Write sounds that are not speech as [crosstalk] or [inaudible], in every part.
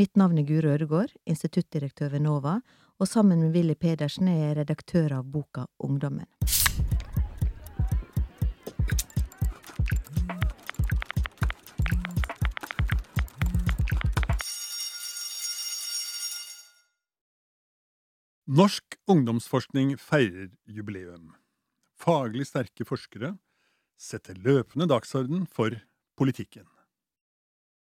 Mitt navn er Guro Ødegård, instituttdirektør ved NOVA, og sammen med Willy Pedersen er jeg redaktør av boka Ungdommen. Norsk ungdomsforskning feirer jubileum. Faglig sterke forskere setter løpende dagsorden for politikken.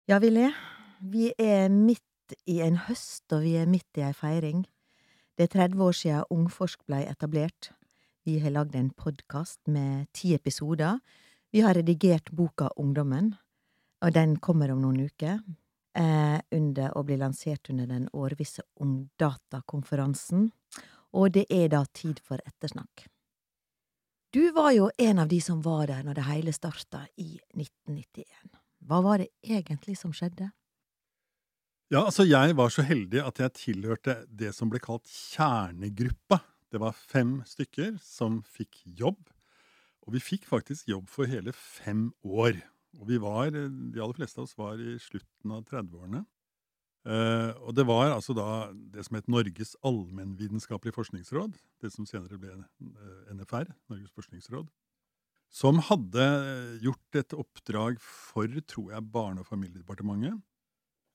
Ja, Willy, vi er midt i en høst, og vi er midt i ei feiring. Det er 30 år siden Ungforsk blei etablert. Vi har lagd en podkast med ti episoder. Vi har redigert boka Ungdommen, og den kommer om noen uker. Eh, under å bli lansert under den årvisse Ungdata-konferansen. Og det er da tid for ettersnakk. Du var jo en av de som var der når det hele starta i 1991. Hva var det egentlig som skjedde? Ja, altså jeg var så heldig at jeg tilhørte det som ble kalt kjernegruppa. Det var fem stykker som fikk jobb. Og vi fikk faktisk jobb for hele fem år. Og vi var, de aller fleste av oss var i slutten av 30-årene. Uh, og det var altså da det som het Norges allmennvitenskapelige forskningsråd, det som senere ble uh, NFR, Norges forskningsråd, som hadde gjort et oppdrag for, tror jeg, Barne- og familiedepartementet,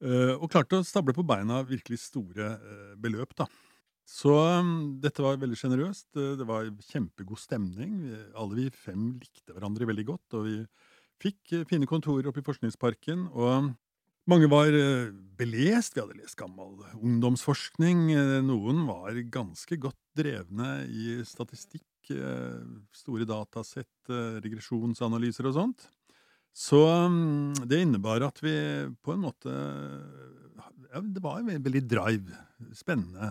og klarte å stable på beina virkelig store beløp, da. Så um, dette var veldig sjenerøst. Det var kjempegod stemning. Alle vi fem likte hverandre veldig godt, og vi fikk fine kontorer oppe i Forskningsparken. og mange var belest, vi hadde lest gammel ungdomsforskning. Noen var ganske godt drevne i statistikk, store datasett, regresjonsanalyser og sånt. Så det innebar at vi på en måte ja, Det var en veldig drive. Spennende.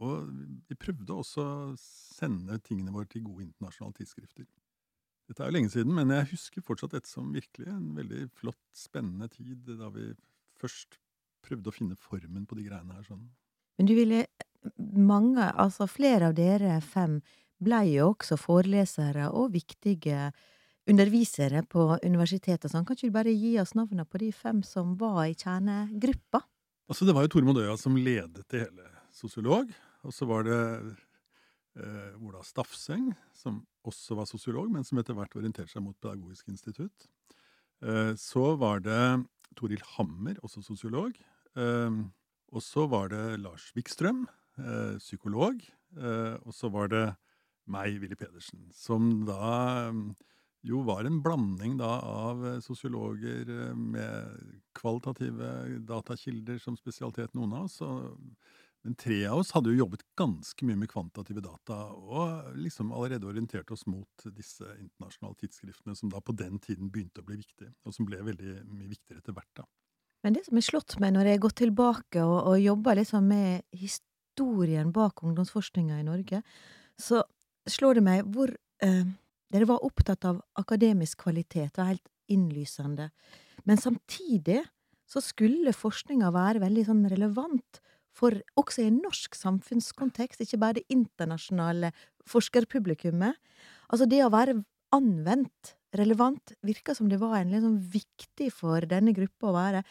Og vi prøvde også å sende tingene våre til gode internasjonale tidsskrifter. Dette er jo lenge siden, men jeg husker fortsatt dette som virkelig en veldig flott, spennende tid, da vi først prøvde å finne formen på de greiene her. sånn. Men du ville mange, altså flere av dere fem, blei jo også forelesere og viktige undervisere på universitetet og sånn. Kan ikke du bare gi oss navnene på de fem som var i kjernegruppa? Altså, det var jo Tormod Øya som ledet det hele, sosiolog. Og så var det eh, Ola Stafseng, som også var sosiolog, men som etter hvert orienterte seg mot Pedagogisk institutt. Eh, så var det Toril Hammer, også sosiolog. Eh, og så var det Lars Wikstrøm, eh, psykolog. Eh, og så var det meg, Willy Pedersen, som da jo var en blanding da av sosiologer med kvalitative datakilder som spesialitet, noen av oss. og men tre av oss hadde jo jobbet ganske mye med kvantitative data, og liksom allerede orientert oss mot disse internasjonale tidsskriftene, som da på den tiden begynte å bli viktige, og som ble veldig mye viktigere etter hvert, da. Men det som har slått meg når jeg har gått tilbake og, og jobba liksom med historien bak ungdomsforskninga i Norge, så slår det meg hvor eh, dere var opptatt av akademisk kvalitet, og helt innlysende, men samtidig så skulle forskninga være veldig sånn relevant for også i en norsk samfunnskontekst, ikke bare det internasjonale forskerpublikummet. Altså, det å være anvendt, relevant, virka som det var en liksom viktig for denne gruppa å være.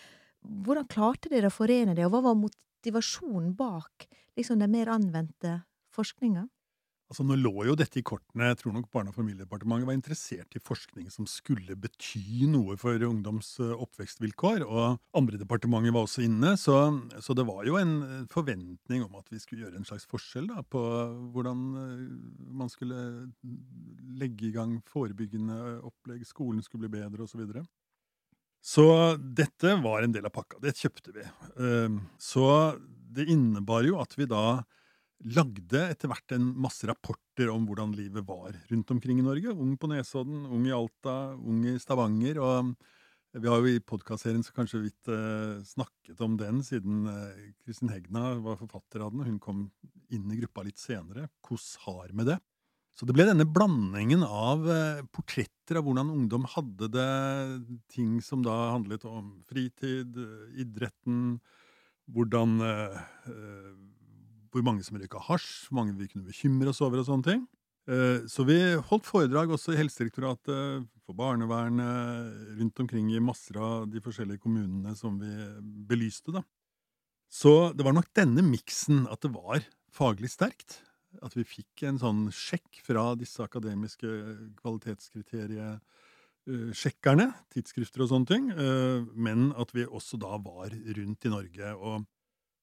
Hvordan klarte dere å forene det, og hva var motivasjonen bak liksom den mer anvendte forskninga? Altså, Nå lå jo dette i kortene. Jeg tror nok Barne- og familiedepartementet var interessert i forskning som skulle bety noe for ungdoms eh, oppvekstvilkår, og andre departementer var også inne. Så, så, det var jo en forventning om at vi skulle gjøre en slags forskjell da, på hvordan eh, man skulle legge i gang forebyggende opplegg, skolen skulle bli bedre osv. Så, dette var en del av pakka. Det kjøpte vi. Så det innebar jo at vi da lagde etter hvert en masse rapporter om hvordan livet var rundt omkring i Norge. Ung på Nesodden, ung i Alta, ung i Stavanger. og vi har jo i podkastserien kanskje vidt eh, snakket om den, siden eh, Kristin Hegna var forfatter av den, hun kom inn i gruppa litt senere. Hvordan har med det? Så det ble denne blandingen av eh, portretter av hvordan ungdom hadde det, ting som da handlet om fritid, idretten, hvordan eh, eh hvor mange som røyka hasj, hvor mange vi kunne bekymre oss over og sånne ting. Eh, så vi holdt foredrag også i Helsedirektoratet, for barnevernet, rundt omkring i masser av de forskjellige kommunene som vi belyste. da. Så det var nok denne miksen, at det var faglig sterkt. At vi fikk en sånn sjekk fra disse akademiske kvalitetskriteriesjekkerne, tidsskrifter og sånne ting, men at vi også da var rundt i Norge. Og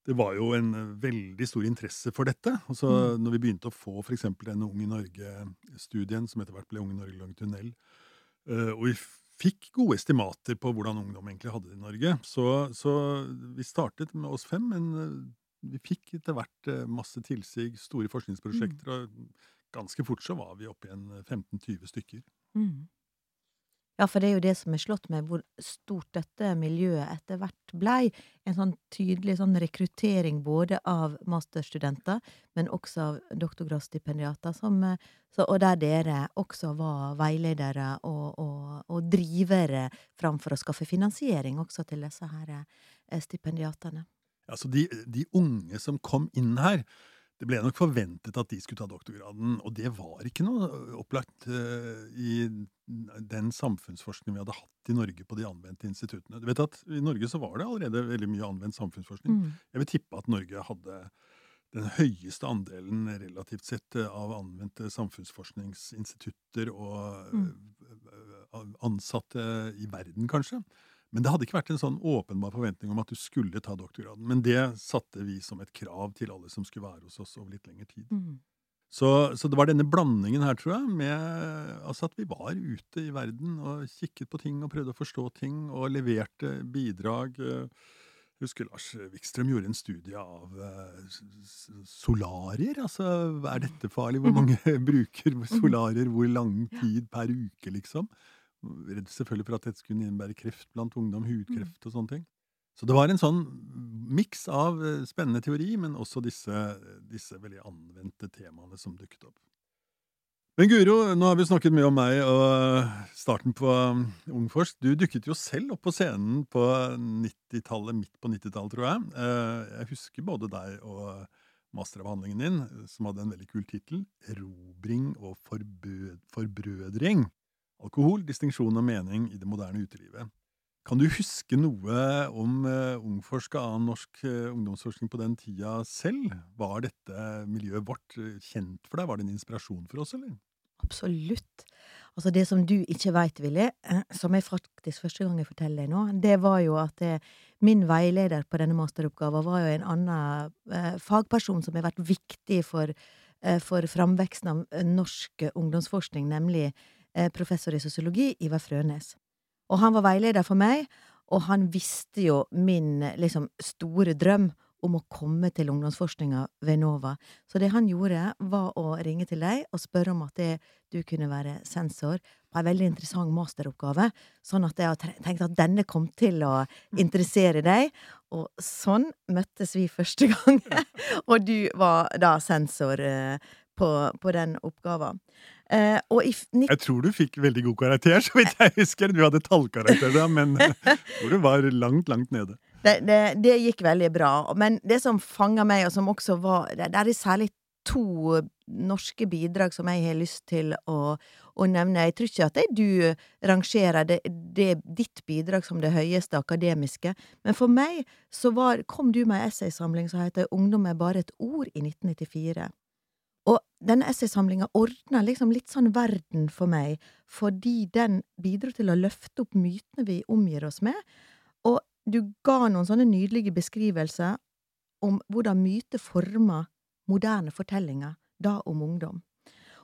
det var jo en veldig stor interesse for dette. Altså, mm. Når vi begynte å få f.eks. denne Ung i Norge-studien, som etter hvert ble Ung i Norge lang tunnel, og vi fikk gode estimater på hvordan ungdom egentlig hadde det i Norge. Så, så vi startet med oss fem, men eh, vi fikk etter hvert eh, masse tilsig, store forskningsprosjekter, mm. og ganske fort så var vi oppe i 15-20 stykker. Mm. Ja, for det er jo det som er slått med hvor stort dette miljøet etter hvert blei. En sånn tydelig sånn rekruttering både av masterstudenter, men også av doktorgradsstipendiater, så, og der dere også var veiledere og, og, og drivere framfor å skaffe finansiering også til disse her eh, stipendiatene. Ja, så de, de unge som kom inn her, det ble nok forventet at de skulle ta doktorgraden, og det var ikke noe opplagt uh, i den samfunnsforskningen vi hadde hatt i Norge på de anvendte instituttene. Du vet at I Norge så var det allerede veldig mye anvendt samfunnsforskning. Mm. Jeg vil tippe at Norge hadde den høyeste andelen relativt sett eh, av anvendte samfunnsforskningsinstitutter og mm. Ansatte i verden, kanskje. Men det hadde ikke vært en sånn åpenbar forventning om at du skulle ta doktorgraden. Men det satte vi som et krav til alle som skulle være hos oss over litt lengre tid. Mm. Så, så, det var denne blandingen her, tror jeg, med altså at vi var ute i verden og kikket på ting og prøvde å forstå ting og leverte bidrag. Jeg husker Lars Wikstrøm gjorde en studie av uh, solarier. Altså, er dette farlig? Hvor mange [laughs] bruker solarier? Hvor lang tid per uke, liksom? Redd selvfølgelig for at dette skulle innebære kreft blant ungdom, hudkreft mm. og sånne ting. Så det var en sånn miks av eh, spennende teori, men også disse, disse, veldig anvendte temaene som dukket opp. Men Guro, nå har vi snakket mye om meg og starten på um, Ungforsk. Du dukket jo selv opp på scenen på 90-tallet, midt på 90-tallet, tror jeg. Eh, jeg husker både deg og masteravhandlingen din, som hadde en veldig kul tittel, 'Erobring og forbrødring'. Alkohol, distinksjon og mening i det moderne utelivet. Kan du huske noe om uh, ungforska av norsk uh, ungdomsforskning på den tida selv? Var dette miljøet vårt uh, kjent for deg? Var det en inspirasjon for oss, eller? Absolutt. Altså, det som du ikke veit, Willy, som jeg faktisk første gang jeg forteller deg nå, det var jo at det, min veileder på denne masteroppgaven var jo en annen fagperson som har vært viktig for, for framveksten av norsk ungdomsforskning, nemlig Eh, professor i sosiologi, Ivar Frønes. Og han var veileder for meg, og han visste jo min liksom store drøm om å komme til ungdomsforskninga ved NOVA. Så det han gjorde, var å ringe til deg og spørre om at det, du kunne være sensor på en veldig interessant masteroppgave, sånn at jeg har tenkt at denne kom til å interessere deg. Og sånn møttes vi første gang, [laughs] og du var da sensor eh, på, på den oppgaven. Uh, jeg tror du fikk veldig god karakter, så vidt jeg husker. Du hadde tallkarakter da, men [laughs] hvor du var langt, langt nede. Det, det, det, gikk veldig bra. Men det som fanga meg, og som også var Det, det er særlig to norske bidrag som jeg har lyst til å, å nevne. Jeg tror ikke at jeg, du rangerer det, det, ditt bidrag som det høyeste akademiske, men for meg så var, kom du med en essaysamling som heter Ungdom er bare et ord, i 1994. Og denne essaysamlinga ordna liksom litt sånn verden for meg, fordi den bidro til å løfte opp mytene vi omgir oss med, og du ga noen sånne nydelige beskrivelser om hvordan myter former moderne fortellinger, da om ungdom.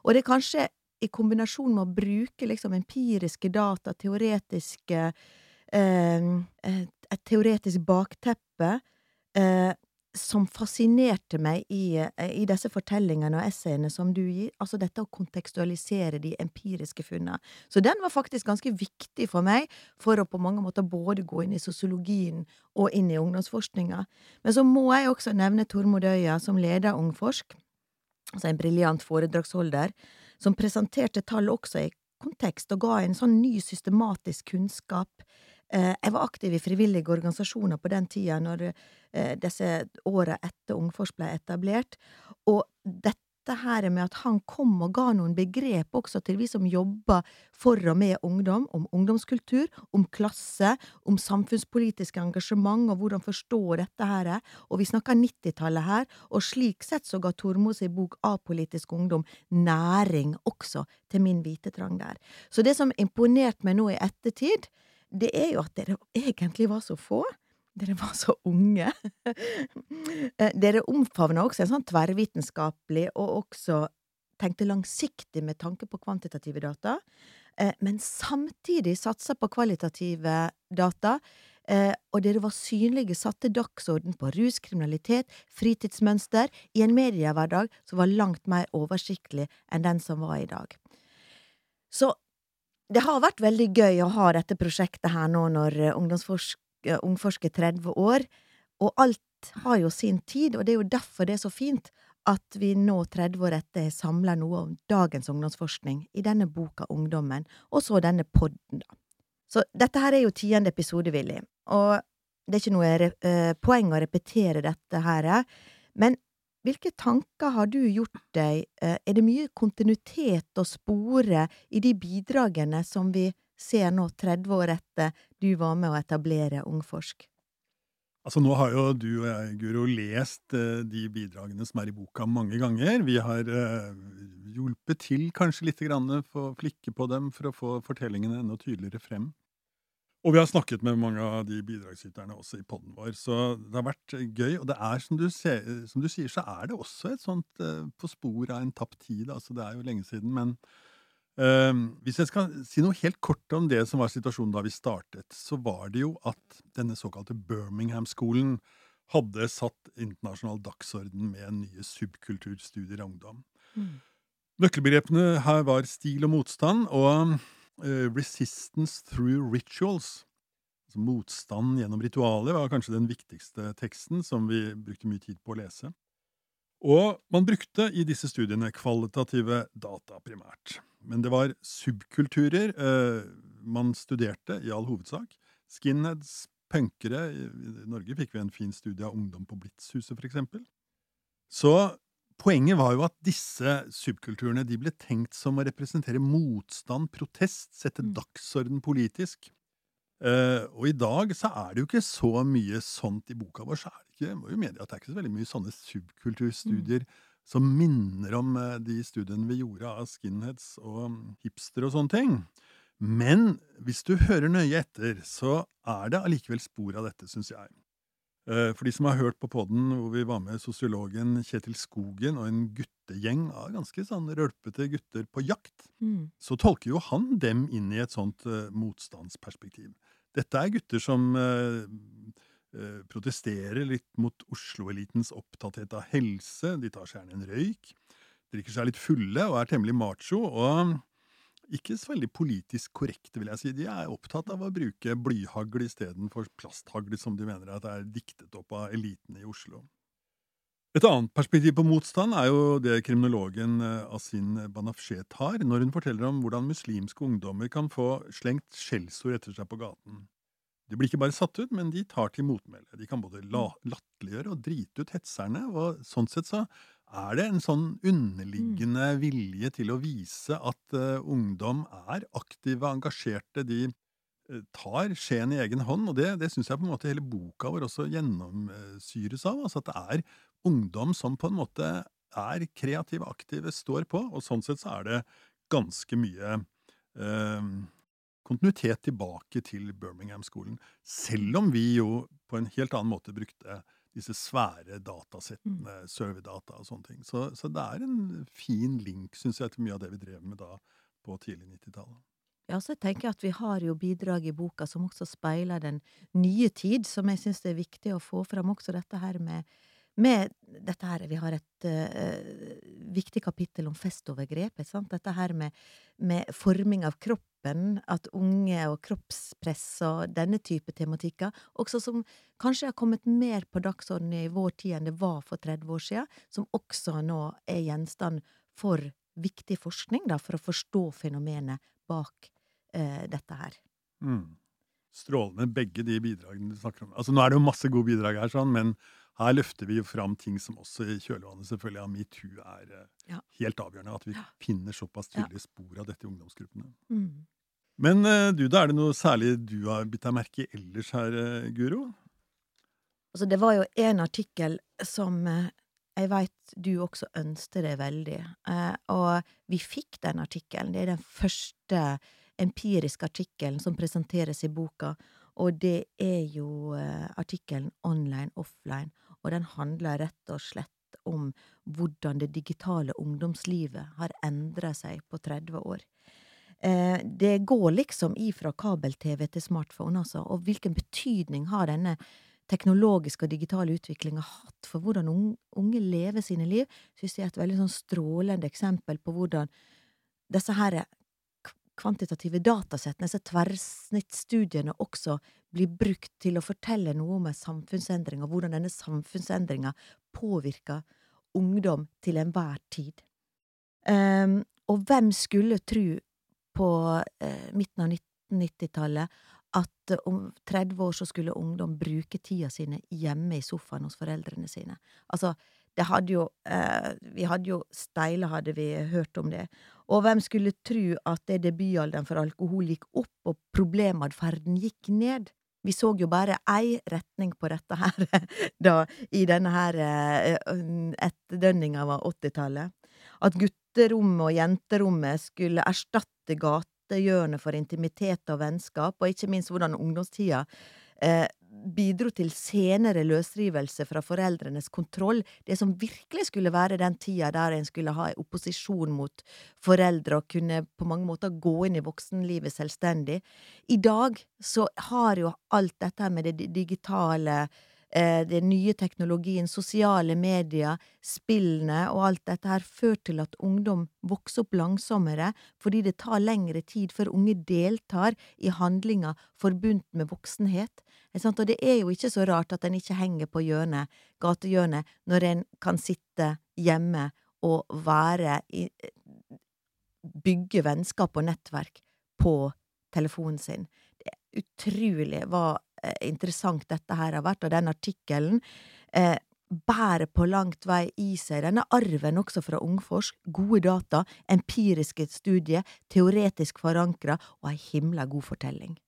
Og det er kanskje i kombinasjon med å bruke liksom empiriske data, teoretiske eh, Et teoretisk bakteppe, eh, som fascinerte meg i, eh, i, disse fortellingene og essayene som du gir, altså dette å kontekstualisere de empiriske funnene. Så den var faktisk ganske viktig for meg, for å på mange måter både gå inn i sosiologien og inn i ungdomsforskninga. Men så må jeg også nevne Tormod Øya, som leder Ungforsk, altså en briljant foredragsholder, som presenterte tall også i kontekst, og ga en sånn ny systematisk kunnskap jeg var aktiv i frivillige organisasjoner på den tida, når eh, disse åra etter Ungfors ble etablert, og dette her med at han kom og ga noen begrep også til vi som jobber for og med ungdom, om ungdomskultur, om klasse, om samfunnspolitiske engasjement og hvordan forstå dette her. Og vi snakker 90-tallet her, og slik sett så ga Tormod sin bok Apolitisk ungdom næring også til min vitetrang der. Så det som imponerte meg nå i ettertid, det er jo at dere egentlig var så få. Dere var så unge. Eh, dere omfavna også en sånn tverrvitenskapelig, og også tenkte langsiktig med tanke på kvantitative data, eh, men samtidig satsa på kvalitative data. Eh, og dere var synlige, satte dagsorden på ruskriminalitet, fritidsmønster, i en mediehverdag som var langt mer oversiktlig enn den som var i dag. Så det har vært veldig gøy å ha dette prosjektet her nå når Ungdomsforsk Ungforsker 30 år, og alt har jo sin tid, og det er jo derfor det er så fint at vi nå, 30 år etter, samla noe om dagens ungdomsforskning i denne boka Ungdommen, og så denne podden, da. Så dette her er jo tiende episode, Willy, og det er ikke noe eh, poeng å repetere dette her, men hvilke tanker har du gjort deg, eh, er det mye kontinuitet å spore i de bidragene som vi ser nå, 30 år etter du var med å etablere Ungforsk? Altså Nå har jo du og jeg, Guro, lest uh, de bidragene som er i boka mange ganger. Vi har uh, hjulpet til kanskje litt grann for å flikke på dem for å få fortellingene enda tydeligere frem. Og vi har snakket med mange av de bidragsyterne også i poden vår, så det har vært gøy. Og det er, som du, ser, som du sier, så er det også et sånt eh, på spor av en tapt tid. Altså det er jo lenge siden, men eh, hvis jeg skal si noe helt kort om det som var situasjonen da vi startet, så var det jo at denne såkalte Birmingham-skolen hadde satt internasjonal dagsorden med nye subkulturstudier av ungdom. Mm. Nøkkelbegrepene her var stil og motstand og resistance through rituals. Altså motstand gjennom ritualer var kanskje den viktigste teksten som vi brukte mye tid på å lese. Og man brukte i disse studiene kvalitative data primært. Men det var subkulturer eh, man studerte, i all hovedsak. Skinheads, punkere I Norge fikk vi en fin studie av ungdom på Blitzhuset, for eksempel. Så poenget var jo at disse subkulturene de ble tenkt som å representere motstand, protest, sette mm. dagsorden politisk. Uh, og i dag så er det jo ikke så mye sånt i boka vår. så er det ikke, må jo medie at det er ikke så veldig mye sånne subkulturstudier mm som minner om uh, de studiene vi gjorde av skinheads og mm, hipster og sånne ting. Men hvis du hører nøye etter, så er det allikevel spor av dette, syns jeg. Eh, for de som har hørt på poden hvor vi var med sosiologen Kjetil Skogen og en guttegjeng av ganske sånn rølpete gutter på jakt, mm. så tolker jo han dem inn i et sånt uh, motstandsperspektiv. Dette er gutter som uh, Eh, protesterer litt mot Oslo-elitens opptatthet av helse. De tar seg gjerne en røyk, drikker seg litt fulle og er temmelig macho. Og ikke så veldig politisk korrekte, vil jeg si. De er opptatt av å bruke blyhagl istedenfor plasthagl, som de mener at er diktet opp av eliten i Oslo. Et annet perspektiv på motstand er jo det kriminologen eh, Asin Banafshet har, når hun forteller om hvordan muslimske ungdommer kan få slengt skjellsord etter seg på gaten. De blir ikke bare satt ut, men de tar til motmæle. De kan både mm. latterliggjøre og drite ut hetserne, og sånn sett så er det en sånn underliggende mm. vilje til å vise at uh, ungdom er aktive, engasjerte. De uh, tar skjeen i egen hånd, og det, det syns jeg på en måte hele boka vår også gjennomsyres av. Altså at det er ungdom som på en måte er kreative, aktive, står på, og sånn sett så er det ganske mye uh, kontinuitet tilbake til Birmingham-skolen. Selv om vi jo på en helt annen måte brukte disse svære datasettene, mm. serverdata og sånne ting. Så, så, det er en fin link, syns jeg, til mye av det vi drev med da på tidlig 90-tallet. Ja, så tenker jeg at vi har jo bidrag i boka som også speiler den nye tid, som jeg syns det er viktig å få fram også dette her med med dette her Vi har et uh, viktig kapittel om festovergrep. Dette her med, med, forming av kroppen, at unge og kroppspress og denne type tematikker, også som kanskje har kommet mer på dagsordenen i vår tid enn det var for 30 år siden, som også nå er gjenstand for viktig forskning, da, for å forstå fenomenet bak eh, dette her. Mm. Strålende, begge de bidragene du snakker om. Altså, nå er det jo masse gode bidrag her, sånn, men her løfter vi jo fram ting som også i kjølvannet selvfølgelig av metoo er eh, Ja. helt avgjørende. At vi Ja. finner såpass Ja. tydelige spor av dette i ungdomsgruppene. Mm. Men eh, du, da er det noe særlig du har bitt deg merke i ellers her, eh, Guro? Altså, det var jo en artikkel som eh, jeg veit du også ønsket det veldig, og vi fikk den artikkelen. Det er den første empiriske artikkelen som presenteres i boka, og det er jo artikkelen Online offline, og den handler rett og slett om hvordan det digitale ungdomslivet har endra seg på 30 år. Eh, det går liksom ifra kabel-TV til smartphone, altså, og hvilken betydning har denne teknologiske og digitale utviklinga hatt for hvordan unge, lever sine liv, synes jeg er et veldig sånn strålende eksempel på hvordan disse her kvantitative datasettene, disse tverrsnittstudiene, også blir brukt til å fortelle noe om en samfunnsendring, og hvordan denne samfunnsendringa påvirker ungdom til enhver tid. Um, og hvem skulle tru på eh, midten av 1990-tallet at eh, om 30 år så skulle ungdom bruke tida sine hjemme i sofaen hos foreldrene sine. Altså, det hadde jo eh, Vi hadde jo steile, hadde vi hørt om det. Og hvem skulle tro at det debutalderen for alkohol gikk opp, og problematferden gikk ned? Vi så jo bare ei retning på dette her [laughs] da, i denne her etterdønninga av 80-tallet. At gutterommet og jenterommet skulle erstatte gatehjørnet for intimitet og vennskap, og ikke minst hvordan ungdomstida eh, bidro til senere løsrivelse fra foreldrenes kontroll, det som virkelig skulle være den tida der en skulle ha opposisjon mot foreldre og kunne på mange måter gå inn i voksenlivet selvstendig. I dag så har jo alt dette med det digitale, den nye teknologien, sosiale medier, spillene og alt dette her ført til at ungdom vokser opp langsommere, fordi det tar lengre tid før unge deltar i handlinger forbundt med voksenhet. Og det er jo ikke så rart at en ikke henger på hjørnet, gatehjørnet, når en kan sitte hjemme og være i Bygge vennskap og nettverk på telefonen sin. Det er utrolig hva eh, interessant dette her har vært, og den artikkelen eh, bærer på langt vei i seg denne arven også fra Ungforsk. Gode data, empiriske studier, teoretisk forankra og ei himla god fortelling.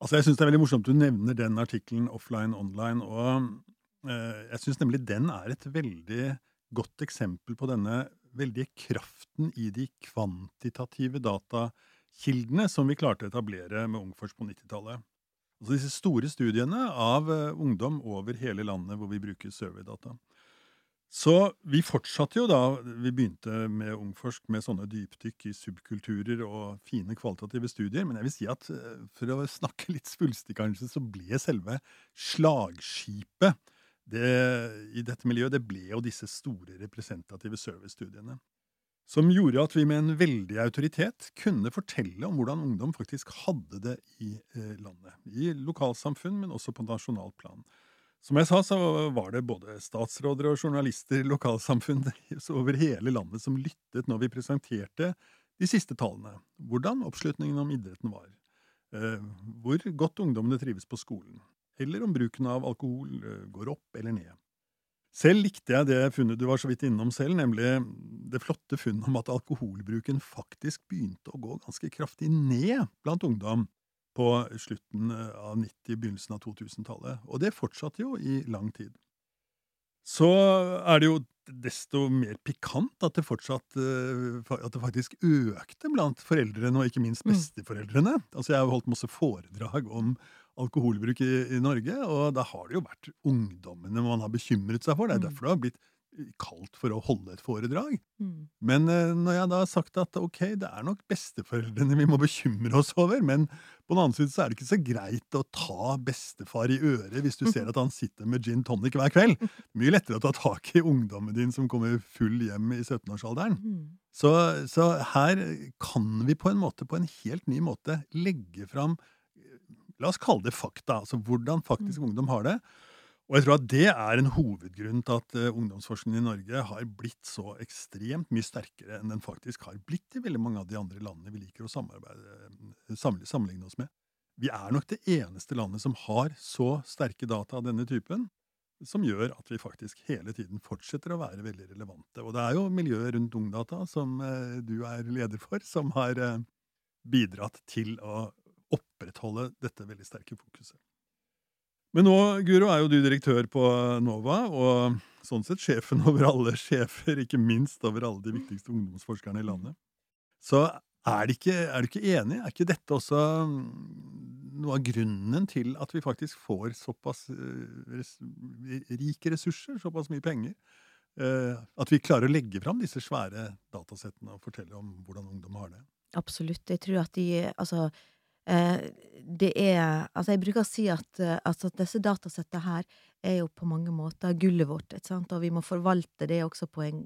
Altså, Jeg syns det er veldig morsomt du nevner den artikkelen offline online. og eh, Jeg syns nemlig den er et veldig godt eksempel på denne veldige kraften i de kvantitative datakildene som vi klarte å etablere med Ungforsk på 90-tallet. Altså disse store studiene av eh, ungdom over hele landet hvor vi bruker surveydata. Så vi fortsatte jo da vi begynte med Ungforsk med sånne dypdykk i subkulturer og fine kvalitative studier, men jeg vil si at eh, for å snakke litt svulstig kanskje, så ble selve slagskipet det, i dette miljøet, det ble jo disse store representative servicestudiene. Som gjorde at vi med en veldig autoritet kunne fortelle om hvordan ungdom faktisk hadde det i eh, landet. I lokalsamfunn, men også på nasjonalt plan. Som jeg sa, så var det både statsråder og journalister, i lokalsamfunn [laughs] over hele landet som lyttet når vi presenterte de siste tallene. Hvordan oppslutningen om idretten var. Eh, hvor godt ungdommene trives på skolen. Eller om bruken av alkohol eh, går opp eller ned. Selv likte jeg det funnet du var så vidt innom selv, nemlig det flotte funnet om at alkoholbruken faktisk begynte å gå ganske kraftig ned blant ungdom på slutten eh, av 90-, begynnelsen av 2000-tallet. Og det fortsatte jo i lang tid. Så er det jo desto mer pikant at det fortsatt eh, at det faktisk økte blant foreldrene, og ikke minst Mm. besteforeldrene. Altså, jeg har jo holdt masse foredrag om alkoholbruk i, i Norge, og da har det jo vært ungdommene man har bekymret seg for. Det er Mm. derfor det har blitt kalt for å holde et foredrag. Mm. Men eh, når jeg da har sagt at ok, det er nok besteforeldrene vi må bekymre oss over, men på den annen side så er det ikke så greit å ta bestefar i øret hvis du ser at han sitter med gin tonic hver kveld. [laughs] Mye lettere å ta tak i ungdommen din som kommer full hjem i 17-årsalderen. Mm. Så, så her kan vi på en måte, på en helt ny måte, legge fram La oss kalle det fakta, altså hvordan faktisk ungdom har det. Og jeg tror at det er en hovedgrunn til at uh, ungdomsforskningen i Norge har blitt så ekstremt mye sterkere enn den faktisk har blitt i veldig mange av de andre landene vi liker å eh, sammenligne oss med. Vi er nok det eneste landet som har så sterke data av denne typen. som gjør at vi faktisk hele tiden fortsetter å være veldig relevante. Og det er jo miljøet rundt Ungdata, som eh, du er leder for, som har bidratt til å opprettholde dette veldig sterke fokuset. Men nå, Guro, er jo du direktør på NOVA, og sånn sett sjefen [laughs] over alle sjefer, ikke minst over alle de viktigste ungdomsforskerne i landet. Så er, du ikke, ikke enig? Er ikke dette også noe av grunnen til at vi faktisk får såpass eh, res, rike ressurser, såpass mye penger? Eh, at vi klarer å legge fram disse svære datasettene og fortelle om hvordan ungdom har det? Absolutt. Jeg tror at de Altså, Eh, det er Altså, jeg bruker å si at, eh, altså, at disse datasettene her er jo på mange måter gullet vårt, og vi må forvalte det også på en,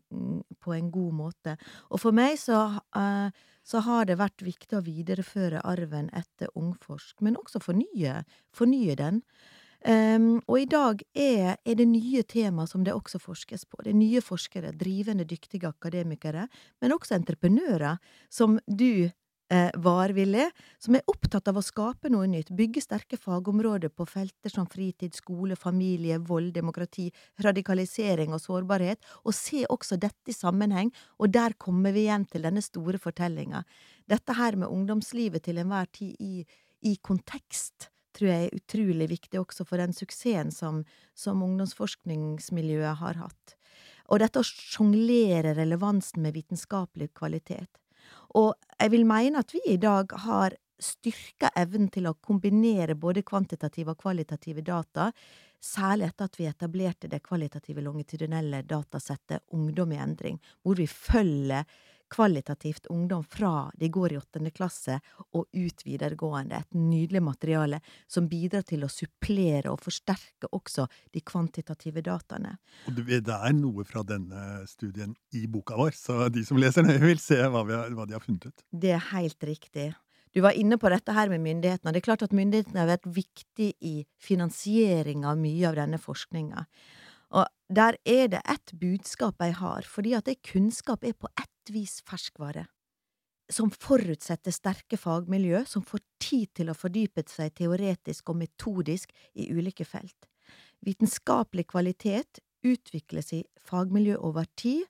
på en god måte. Og for meg så, uh, så har det vært viktig å videreføre arven etter Ungforsk, men også fornye, fornye den. Um, og i dag er, er, det nye tema som det også forskes på. Det er nye forskere, drivende, dyktige akademikere, men også entreprenører, som du eh, varvillig, som er opptatt av å skape noe nytt, bygge sterke fagområder på felter som fritid, skole, familie, vold, demokrati, radikalisering og sårbarhet, og se også dette i sammenheng, og der kommer vi igjen til denne store fortellinga. Dette her med ungdomslivet til enhver tid i, i kontekst tror jeg er utrolig viktig også for den suksessen som, som ungdomsforskningsmiljøet har hatt. Og dette å sjonglere relevansen med vitenskapelig kvalitet. Og jeg vil mene at vi i dag har styrka evnen til å kombinere både kvantitative og kvalitative data, særlig etter at vi etablerte det kvalitative longitudinelle datasettet Ungdom i endring, hvor vi følger kvalitativt ungdom fra de går i åttende klasse og ut videregående. Et nydelig materiale som bidrar til å supplere og forsterke også de kvantitative dataene. Og Det er noe fra denne studien i boka vår, så de som leser nøye, vil se hva, har, hva de har funnet ut. Det er helt riktig. Du var inne på dette her med myndighetene. Det er klart at myndighetene har vært viktig i finansiering av mye av denne forskninga. Og der er det ett budskap jeg har, fordi at det kunnskap er på ett vis ferskvare. Som forutsetter sterke fagmiljø, som får tid til å fordype seg teoretisk og metodisk i ulike felt. Vitenskapelig kvalitet utvikles i fagmiljø over tid,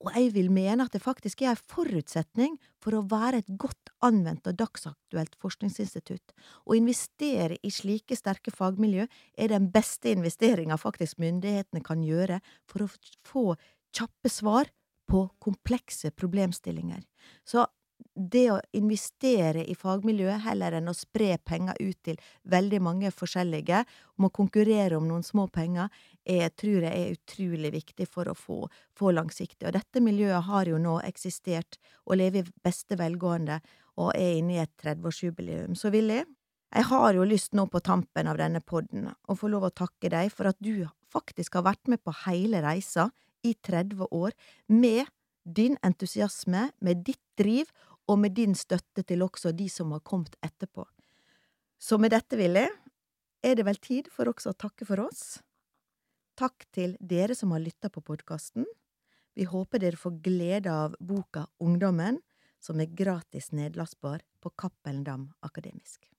og jeg vil mene at det faktisk er en forutsetning for å være et godt anvendt og dagsaktuelt forskningsinstitutt. Å investere i slike sterke fagmiljø er den beste investeringa faktisk myndighetene kan gjøre for å få kjappe svar på komplekse problemstillinger. Så det å investere i fagmiljøet heller enn å spre penger ut til veldig mange forskjellige, om å konkurrere om noen små penger, er, tror jeg er utrolig viktig for å få, få langsiktig. Og dette miljøet har jo nå eksistert og lever i beste velgående og er inne i et 30-årsjubileum. Så Willy, jeg har jo lyst nå på tampen av denne podden å få lov å takke deg for at du faktisk har vært med på hele reisa i 30 år med din entusiasme, med ditt driv og med din støtte til også de som har kommet etterpå. Så med dette, Willy, er det vel tid for også å takke for oss. Takk til dere som har lytta på podkasten. Vi håper dere får glede av boka Ungdommen, som er gratis nedlastbar på Cappelen Dam Akademisk.